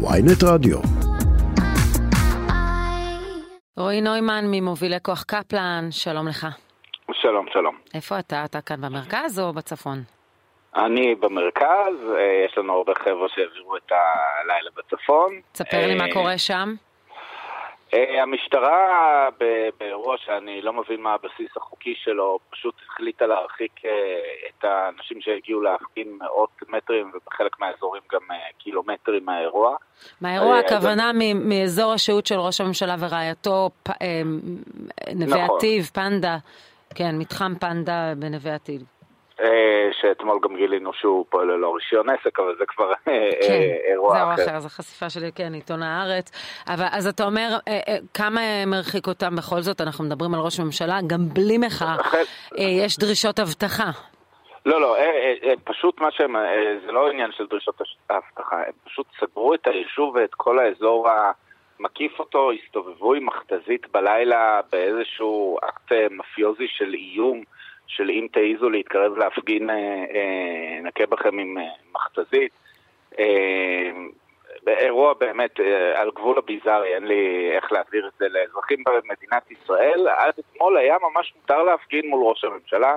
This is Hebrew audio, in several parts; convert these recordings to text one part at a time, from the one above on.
ויינט רדיו. רועי נוימן ממובילי כוח קפלן, שלום לך. שלום, שלום. איפה אתה? אתה כאן במרכז או בצפון? אני במרכז, אה, יש לנו הרבה חבר'ה שהעבירו את הלילה בצפון. תספר לי מה קורה שם. אה, המשטרה באירוע שאני לא מבין מה הבסיס החוקי שלו, פשוט החליטה להרחיק אה, את האנשים שהגיעו להפגין מאות מטרים ובחלק מהאזורים גם קילומטרים מהאירוע. מהאירוע הכוונה מאזור השהות של ראש הממשלה ורעייתו, נווה נכון. עתיב, פנדה, כן, מתחם פנדה בנווה עתיד. אה, שאתמול גם גילינו שהוא פועל ללא רישיון עסק, אבל זה כבר אה, אה, כן, אירוע אחר. כן, זה אחר, זו חשיפה שלי, כן, עיתון הארץ. אבל אז אתה אומר, כמה מרחיק אותם בכל זאת? אנחנו מדברים על ראש הממשלה, גם בלי מחאה, יש דרישות אבטחה. לא, לא, פשוט מה שהם, זה לא עניין של דרישות אבטחה, הם פשוט סגרו את היישוב ואת כל האזור המקיף אותו, הסתובבו עם מכתזית בלילה באיזשהו אקט מפיוזי של איום. של אם תעיזו להתקרב להפגין, אה, אה, נכה בכם עם אה, מכתזית. אירוע באמת על גבול הביזארי, אין לי איך להעביר את זה לאזרחים במדינת ישראל. עד אתמול היה ממש מותר להפגין מול ראש הממשלה,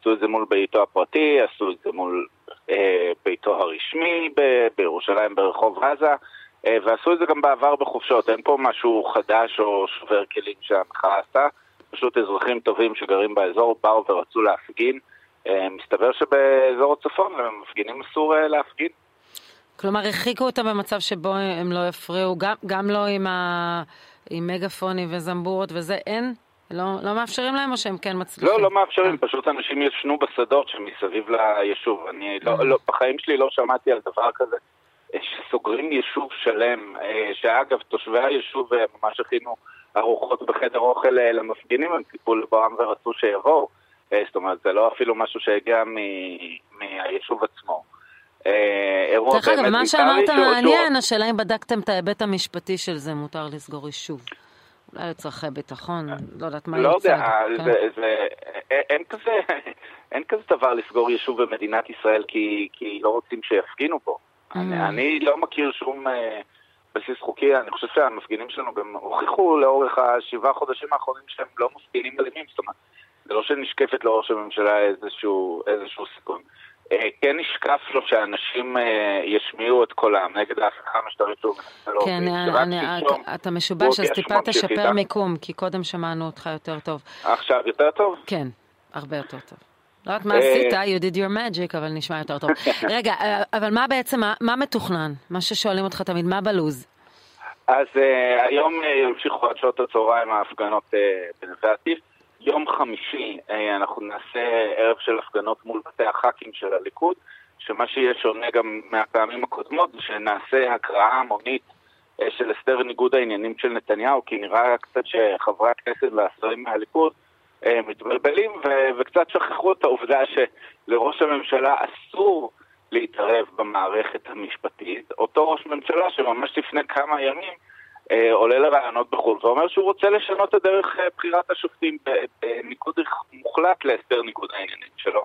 עשו את זה מול ביתו הפרטי, עשו את זה מול אה, ביתו הרשמי ב- בירושלים ברחוב עזה, אה, ועשו את זה גם בעבר בחופשות, אין פה משהו חדש או שובר כלים שהמחאה עשתה. פשוט אזרחים טובים שגרים באזור באו ורצו להפגין. אה, מסתבר שבאזור הצפון למפגינים אסור אה, להפגין. כלומר, הרחיקו אותם במצב שבו הם לא יפריעו, גם, גם לא עם, ה... עם מגפונים וזמבורות וזה, אין? לא, לא מאפשרים להם או שהם כן מצליחים? לא, לא מאפשרים, פשוט אנשים ישנו בשדות שמסביב ליישוב. אני לא, לא, בחיים שלי לא שמעתי על דבר כזה, אה, שסוגרים יישוב שלם, שאגב, תושבי היישוב ממש הכינו ארוחות בחדר אוכל אה, למפגינים, הם ציפו לבואם ורצו שיבואו. אה, זאת אומרת, זה לא אפילו משהו שהגיע מהיישוב עצמו. אה, דרך אגב, מה שאמרת מעניין, השאלה אם בדקתם את ההיבט המשפטי של זה, מותר לסגור יישוב. אולי לצרכי ביטחון, לא יודעת מה יוצא. לא יודע, כן. אין כזה, דבר לסגור יישוב במדינת ישראל כי לא רוצים שיפגינו פה. Mm. אני לא מכיר שום... בסיס חוקי, אני חושב שהמפגינים שלנו גם הוכיחו לאורך השבעה חודשים האחרונים שהם לא מפגינים אלימים, זאת אומרת, זה לא שנשקפת לראש הממשלה איזשהו, איזשהו סיכון. אה, כן נשקף לו שאנשים אה, ישמיעו את קולם נגד ההפיכה המשטרית שהוא מנסה להוביל. כן, אני, אתה משובש, אז טיפה תשפר מיקום, כי קודם שמענו אותך יותר טוב. עכשיו יותר טוב? כן, הרבה יותר טוב. לא יודעת מה עשית, you did your magic, אבל נשמע יותר טוב. רגע, אה, אבל מה בעצם, מה מתוכנן? מה ששואלים אותך תמיד, מה בלוז? אז uh, היום uh, ימשיכו עד שעות הצהריים ההפגנות uh, בנווה עתיד. יום חמישי uh, אנחנו נעשה ערב של הפגנות מול בתי הח"כים של הליכוד, שמה שיהיה שונה גם מהפעמים הקודמות זה שנעשה הקראה המונית uh, של הסדר ניגוד העניינים של נתניהו, כי נראה קצת שחברי הכנסת והשרים מהליכוד מתבלבלים ו- וקצת שכחו את העובדה שלראש הממשלה אסור להתערב במערכת המשפטית. אותו ראש ממשלה שממש לפני כמה ימים אה, עולה לרעיונות בחו"ל ואומר שהוא רוצה לשנות את דרך אה, בחירת השופטים בניקוד מוחלט להסדר ניגוד העניינים שלו.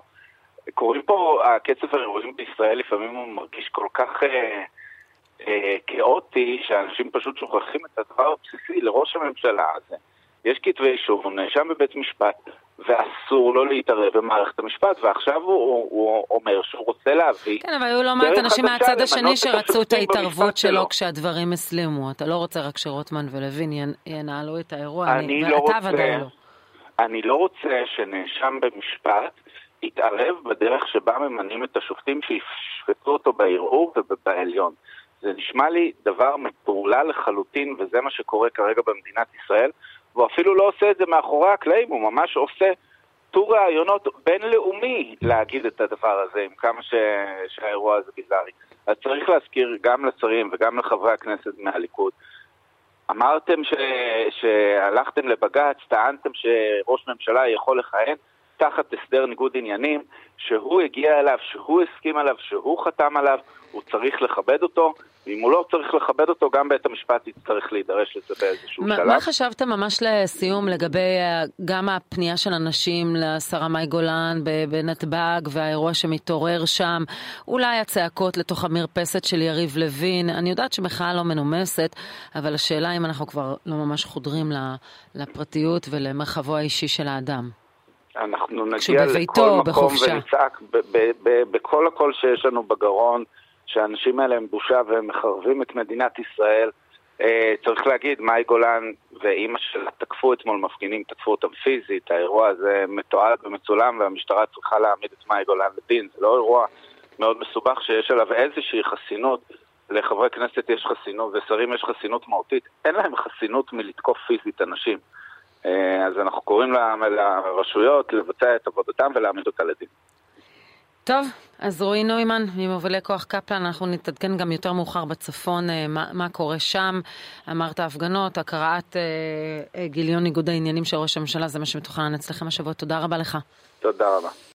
קוראים פה, הקצב האירועים בישראל לפעמים הוא מרגיש כל כך אה, אה, כאוטי, שאנשים פשוט שוכחים את הדבר הבסיסי לראש הממשלה הזה. יש כתבי אישום, הוא נאשם בבית משפט, ואסור לו להתערב במערכת המשפט, ועכשיו הוא, הוא אומר שהוא רוצה להביא... כן, אבל היו לא מעט אנשים מהצד השני שרצו את ההתערבות שלו כשהדברים הסלימו. אתה לא רוצה רק שרוטמן ולוין ינהלו את האירוע, אני, אני לא רוצה, ודאי לא. אני לא רוצה שנאשם במשפט יתערב בדרך שבה ממנים את השופטים שישפטו אותו בערעור ובעליון. זה נשמע לי דבר מפעולה לחלוטין, וזה מה שקורה כרגע במדינת ישראל. והוא אפילו לא עושה את זה מאחורי הקלעים, הוא ממש עושה טור ראיונות בינלאומי להגיד את הדבר הזה, עם כמה ש... שהאירוע הזה ביזארי. אז צריך להזכיר גם לשרים וגם לחברי הכנסת מהליכוד, אמרתם ש... שהלכתם לבג"ץ, טענתם שראש ממשלה יכול לכהן, תחת הסדר ניגוד עניינים, שהוא הגיע אליו, שהוא הסכים עליו, שהוא חתם עליו, הוא צריך לכבד אותו, ואם הוא לא צריך לכבד אותו, גם בית המשפט יצטרך להידרש לזה באיזשהו ما, שלב. מה חשבת ממש לסיום לגבי אה, גם הפנייה של אנשים לשרה מאי גולן בנתב"ג והאירוע שמתעורר שם, אולי הצעקות לתוך המרפסת של יריב לוין, אני יודעת שמחאה לא מנומסת, אבל השאלה אם אנחנו כבר לא ממש חודרים לפרטיות ולמרחבו האישי של האדם. אנחנו נגיע לכל מקום בחופשה. ונצעק בכל הקול שיש לנו בגרון. שהאנשים האלה הם בושה והם מחרבים את מדינת ישראל. אה, צריך להגיד, מאי גולן ואימא שלה תקפו אתמול מפגינים, תקפו אותם פיזית, האירוע הזה מתועד ומצולם והמשטרה צריכה להעמיד את מאי גולן לדין, זה לא אירוע מאוד מסובך שיש עליו איזושהי חסינות, לחברי כנסת יש חסינות ושרים יש חסינות מהותית, אין להם חסינות מלתקוף פיזית אנשים. אה, אז אנחנו קוראים לרשויות לבצע את עבודתם ולהעמיד אותה לדין. טוב, אז רועי נוימן, ממובילי כוח קפלן, אנחנו נתעדכן גם יותר מאוחר בצפון אה, מה, מה קורה שם. אמרת הפגנות, הקראת אה, גיליון ניגוד העניינים של ראש הממשלה, זה מה שמתוכנן אצלכם השבוע. תודה רבה לך. תודה רבה.